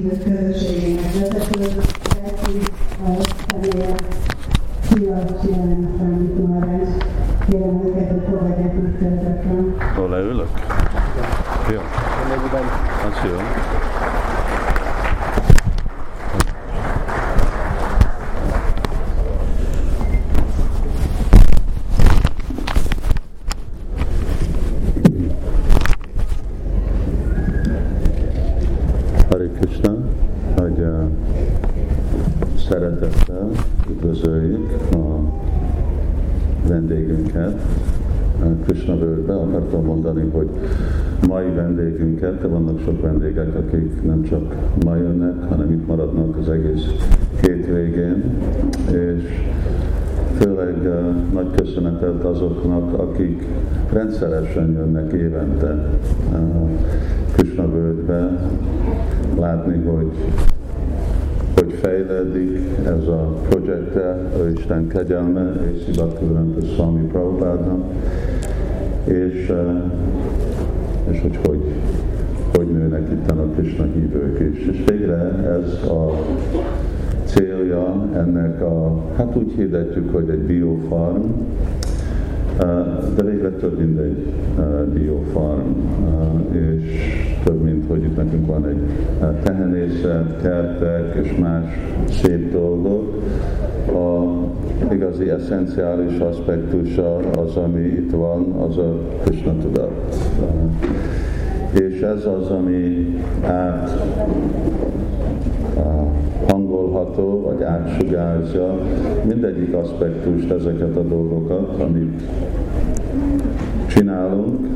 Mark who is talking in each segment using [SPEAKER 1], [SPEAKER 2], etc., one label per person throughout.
[SPEAKER 1] hívők
[SPEAKER 2] vendégünket, Krishna völgybe. Akartam mondani, hogy mai vendégünket, de vannak sok vendégek, akik nem csak ma jönnek, hanem itt maradnak az egész hétvégén, és főleg uh, nagy köszönetet azoknak, akik rendszeresen jönnek évente uh, Krishna völgybe, látni, hogy hogy fejlődik ez a projekte, Isten kegyelme és Szibakülöntös Swami Prabhupádnak, és, és hogy, hogy hogy nőnek itt a Krishna hívők is. És végre ez a célja ennek a, hát úgy hirdetjük, hogy egy biofarm, de végre több mint egy biofarm, és hogy itt nekünk van egy tehenészet, kertek és más szép dolgok. A igazi eszenciális aspektusa az, ami itt van, az a Krishna tudat. És ez az, ami át hangolható, vagy átsugázza mindegyik aspektust, ezeket a dolgokat, amit csinálunk,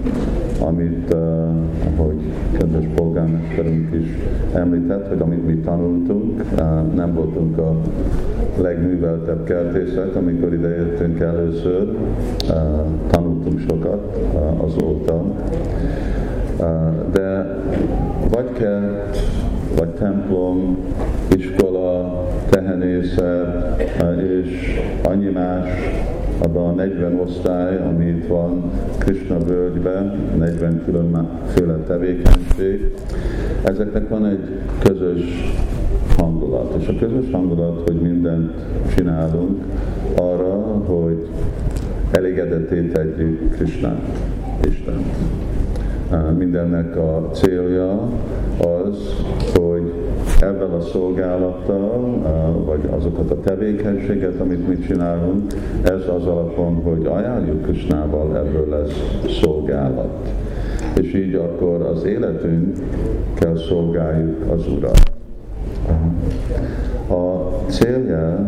[SPEAKER 2] amit, uh, ahogy kedves polgármesterünk is említett, hogy amit mi tanultunk, uh, nem voltunk a legműveltebb kertészek, amikor ide jöttünk először, uh, tanultunk sokat azóta, de vagy kert, vagy templom, iskola, tehenészet és annyi más abban a 40 osztály, ami itt van Krishna völgyben, 40 különféle tevékenység, ezeknek van egy közös hangulat. És a közös hangulat, hogy mindent csinálunk arra, hogy elégedetté tegyük Krishnát, Istent mindennek a célja az, hogy ebben a szolgálattal, vagy azokat a tevékenységet, amit mi csinálunk, ez az alapon, hogy ajánljuk Krisnával, ebből lesz szolgálat. És így akkor az életünk kell szolgáljuk az Urat. A célja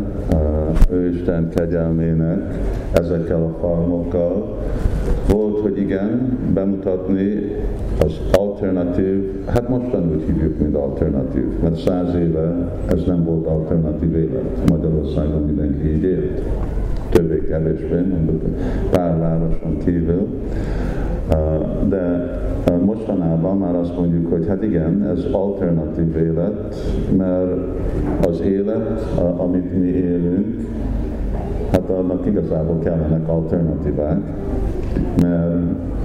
[SPEAKER 2] ő Isten kegyelmének ezekkel a farmokkal volt, hogy igen, bemutatni az alternatív, hát mostan úgy hívjuk, mint alternatív, mert száz éve ez nem volt alternatív élet. Magyarországon mindenki így élt. Többé-kevésbé, mondjuk pár városon kívül. De mostanában már azt mondjuk, hogy hát igen, ez alternatív élet, mert az élet, amit mi élünk, hát annak igazából kellenek alternatívák, mert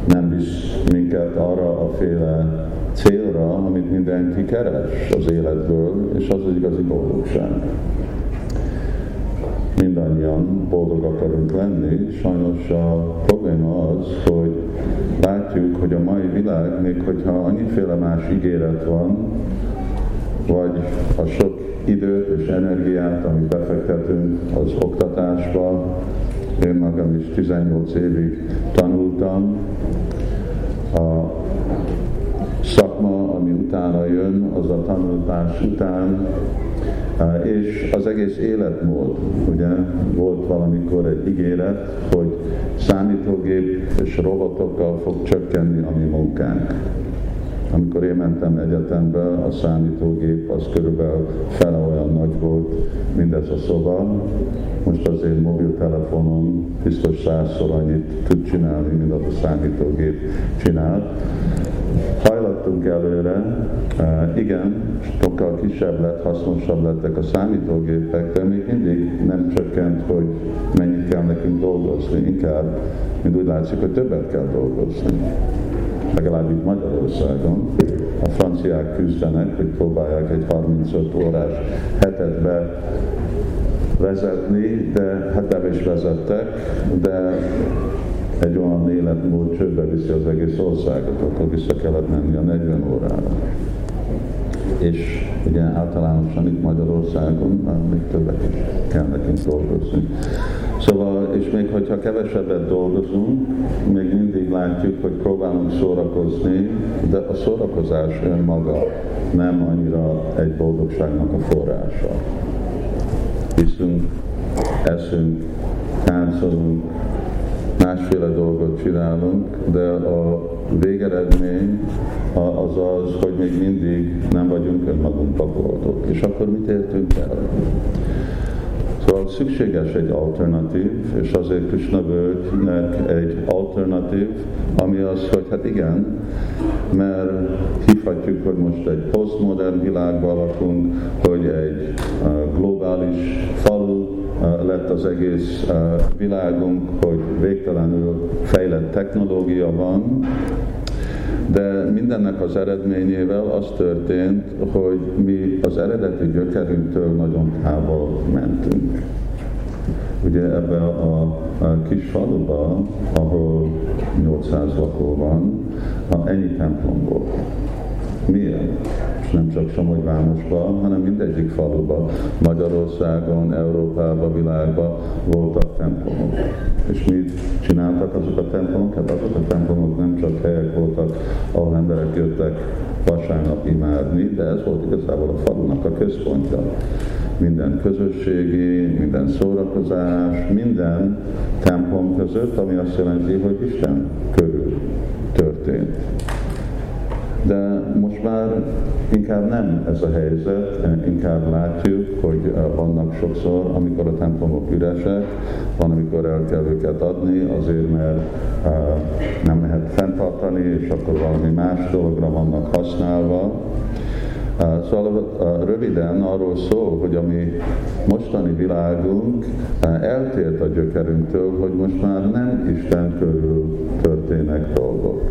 [SPEAKER 2] nem visz minket arra a féle célra, amit mindenki keres az életből, és az az igazi boldogság. Mindannyian boldog akarunk lenni, sajnos a probléma az, hogy látjuk, hogy a mai világ, még hogyha annyiféle más ígéret van, vagy a sok időt és energiát, amit befektetünk az oktatásba, én magam is 18 évig tanultam. A szakma, ami utána jön, az a tanulás után, és az egész életmód, ugye volt valamikor egy ígéret, hogy számítógép és robotokkal fog csökkenni a mi munkánk. Amikor én mentem egyetembe, a számítógép az körülbelül fele olyan nagy volt, mint ez a szoba. Most az én mobiltelefonom biztos százszor annyit tud csinálni, mint a számítógép csinál. Hajlattunk előre, igen, sokkal kisebb lett, hasznosabb lettek a számítógépek, de még mindig nem csökkent, hogy mennyit kell nekünk dolgozni, inkább, mint úgy látszik, hogy többet kell dolgozni. Legalábbis Magyarországon, a franciák küzdenek, hogy próbálják egy 35 órás hetetbe vezetni, de hát be is vezettek, de egy olyan életmód csődbe viszi az egész országot, akkor vissza kellett menni a 40 órára. És ugye általánosan itt Magyarországon még többet is kell nekünk dolgozni. Szóval, és még hogyha kevesebbet dolgozunk, még mindig látjuk, hogy próbálunk szórakozni, de a szórakozás önmaga nem annyira egy boldogságnak a forrása. Viszünk, eszünk, táncolunk, másféle dolgot csinálunk, de a végeredmény az az, hogy még mindig nem vagyunk önmagunkba boldog. És akkor mit értünk el? Szóval szükséges egy alternatív, és azért Krishna völgynek egy alternatív, ami az, hogy hát igen, mert hívhatjuk, hogy most egy posztmodern világban lakunk, hogy egy globális falu lett az egész világunk, hogy végtelenül fejlett technológia van, de mindennek az eredményével az történt, hogy mi az eredeti gyökerünktől nagyon távol mentünk. Ugye ebbe a, a kis faluba, ahol 800 lakó van, ennyi templom volt. Miért? Nem csak Somogyvárosban, hanem mindegyik faluban, Magyarországon, Európában, világban voltak templomok. És mit csináltak azok a templomok? Hát azok a templomok nem csak helyek voltak, ahol emberek jöttek vasárnap imádni, de ez volt igazából a falunak a központja. Minden közösségi, minden szórakozás, minden templom között, ami azt jelenti, hogy Isten körül történt. De most már inkább nem ez a helyzet, inkább látjuk, hogy eh, vannak sokszor, amikor a templomok üresek, van, amikor el kell őket adni, azért mert uh, nem lehet fenntartani, és akkor valami más dologra vannak használva. Uh, szóval röviden arról szól, hogy a mi mostani világunk eltért a gyökerünktől, hogy most már nem Isten körül történnek dolgok.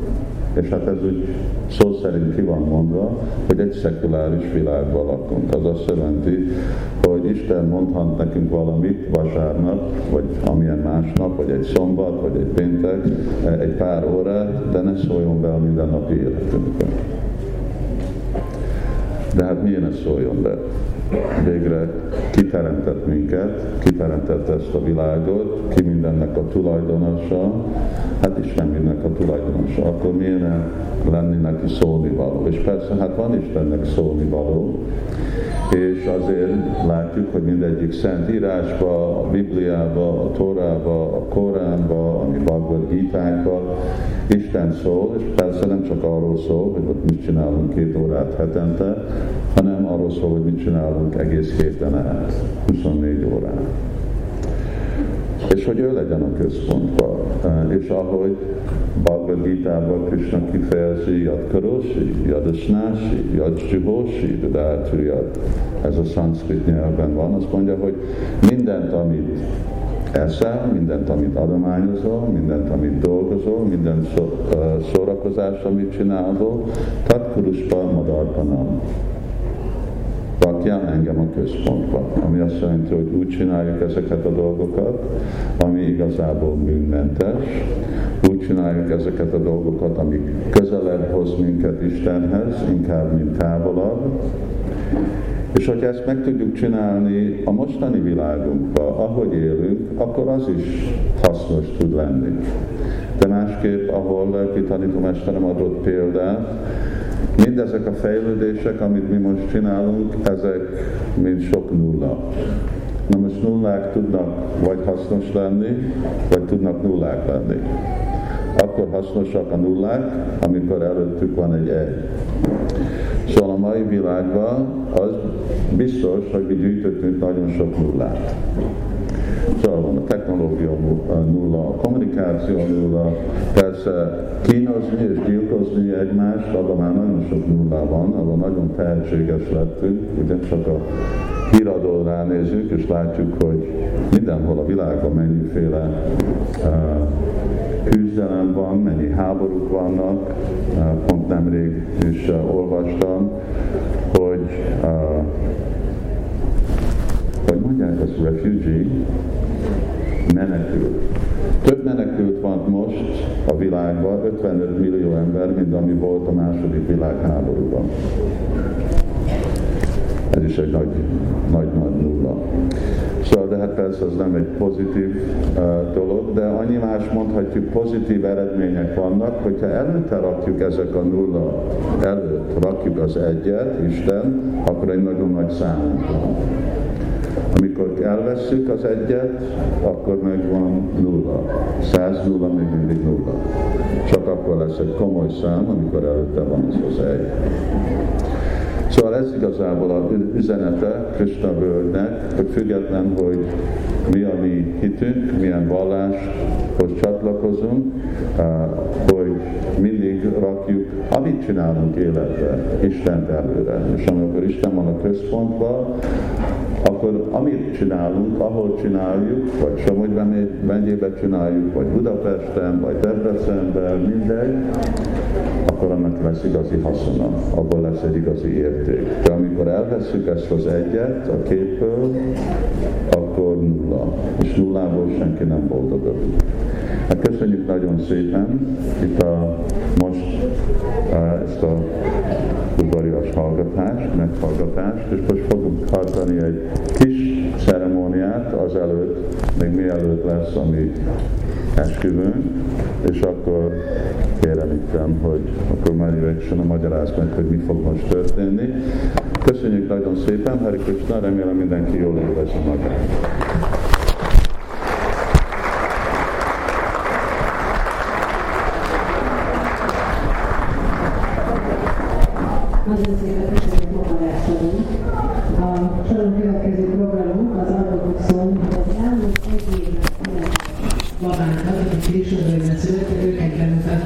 [SPEAKER 2] És hát ez úgy szó szerint ki van mondva, hogy egy szekuláris világban lakunk. Az azt jelenti, hogy Isten mondhat nekünk valamit vasárnap, vagy amilyen másnap, vagy egy szombat, vagy egy péntek, egy pár órát, de ne szóljon be a mindennapi életünkbe. De hát milyen ez szóljon be? végre kiteremtett minket, kiteremtett ezt a világot, ki mindennek a tulajdonosa, hát Isten mindennek a tulajdonosa, akkor milyen lenni neki szólnivaló. És persze, hát van Istennek szólnivaló, és azért látjuk, hogy mindegyik szent írásba, a Bibliába, a Tórába, a Koránba, ami Bhagavad Gita Isten szól, és persze nem csak arról szól, hogy ott mit csinálunk két órát hetente, hanem arról szól, hogy mit csinálunk egész héten át, 24 órát. És hogy ő legyen a központban. És ahogy Bhagavad Gita-ban Krishna kifejezi Yad Karoshi, Yad Asnási, Yad Jiboshi, Yad, ez a szanszkrit nyelven van, azt mondja, hogy mindent, amit eszel, mindent, amit adományozol, mindent, amit dolgozol, minden szórakozás, amit csinálod, Tatkuruspa Madarpanam rakjál engem a központba, ami azt jelenti, hogy úgy csináljuk ezeket a dolgokat, ami igazából bűnmentes, úgy csináljuk ezeket a dolgokat, ami közelebb hoz minket Istenhez, inkább, mint távolabb, és hogyha ezt meg tudjuk csinálni a mostani világunkban, ahogy élünk, akkor az is hasznos tud lenni. De másképp, ahol lelki tanítómesterem adott példát, mindezek a fejlődések, amit mi most csinálunk, ezek mind sok nulla. Na most nullák tudnak vagy hasznos lenni, vagy tudnak nullák lenni. Akkor hasznosak a nullák, amikor előttük van egy egy. Szóval a mai világban az biztos, hogy mi gyűjtöttünk nagyon sok nullát. Szóval van a technológia nulla, a kommunikáció nulla, persze kínozni és gyilkozni egymást, abban már nagyon sok nulla van, abban nagyon tehetséges lettünk, csak a híradó ránézünk, és látjuk, hogy mindenhol a világban mennyiféle uh, küzdelem van, mennyi háborúk vannak, uh, pont nemrég is uh, olvastam, hogy uh, refugee, menekült. Több menekült van most a világban, 55 millió ember, mint ami volt a második világháborúban. Ez is egy nagy, nagy, nagy nulla. Szóval, de hát persze az nem egy pozitív uh, dolog, de annyi más mondhatjuk, pozitív eredmények vannak, hogyha előtte rakjuk ezek a nulla előtt, rakjuk az egyet, Isten, akkor egy nagyon nagy számunk van. Amikor elveszük az egyet, akkor meg van nulla. Száz nulla még mindig nulla. Csak akkor lesz egy komoly szám, amikor előtte van az az egy. Szóval ez igazából a üzenete Krishna völgynek, hogy független, hogy mi a mi hitünk, milyen valláshoz csatlakozunk, hogy mindig rakjuk, amit csinálunk életbe, Isten előre. És amikor Isten van a központban, akkor amit csinálunk, ahol csináljuk, vagy Somogy megyébe csináljuk, vagy Budapesten, vagy Debrecenben, mindegy, akkor annak lesz igazi haszona, abból lesz egy igazi érték. De amikor elveszük ezt az egyet a képből, akkor nulla. És nullából senki nem boldogodik. Hát köszönjük nagyon szépen itt a, most ezt a udvarias hallgatást, meghallgatást, és most fogunk tartani egy kis ceremóniát azelőtt, még mielőtt lesz a mi esküvőnk, és akkor kérem hogy akkor már a magyaráz meg, hogy mi fog most történni. Köszönjük nagyon szépen, Hari Krishna, remélem mindenki jól érzi magát.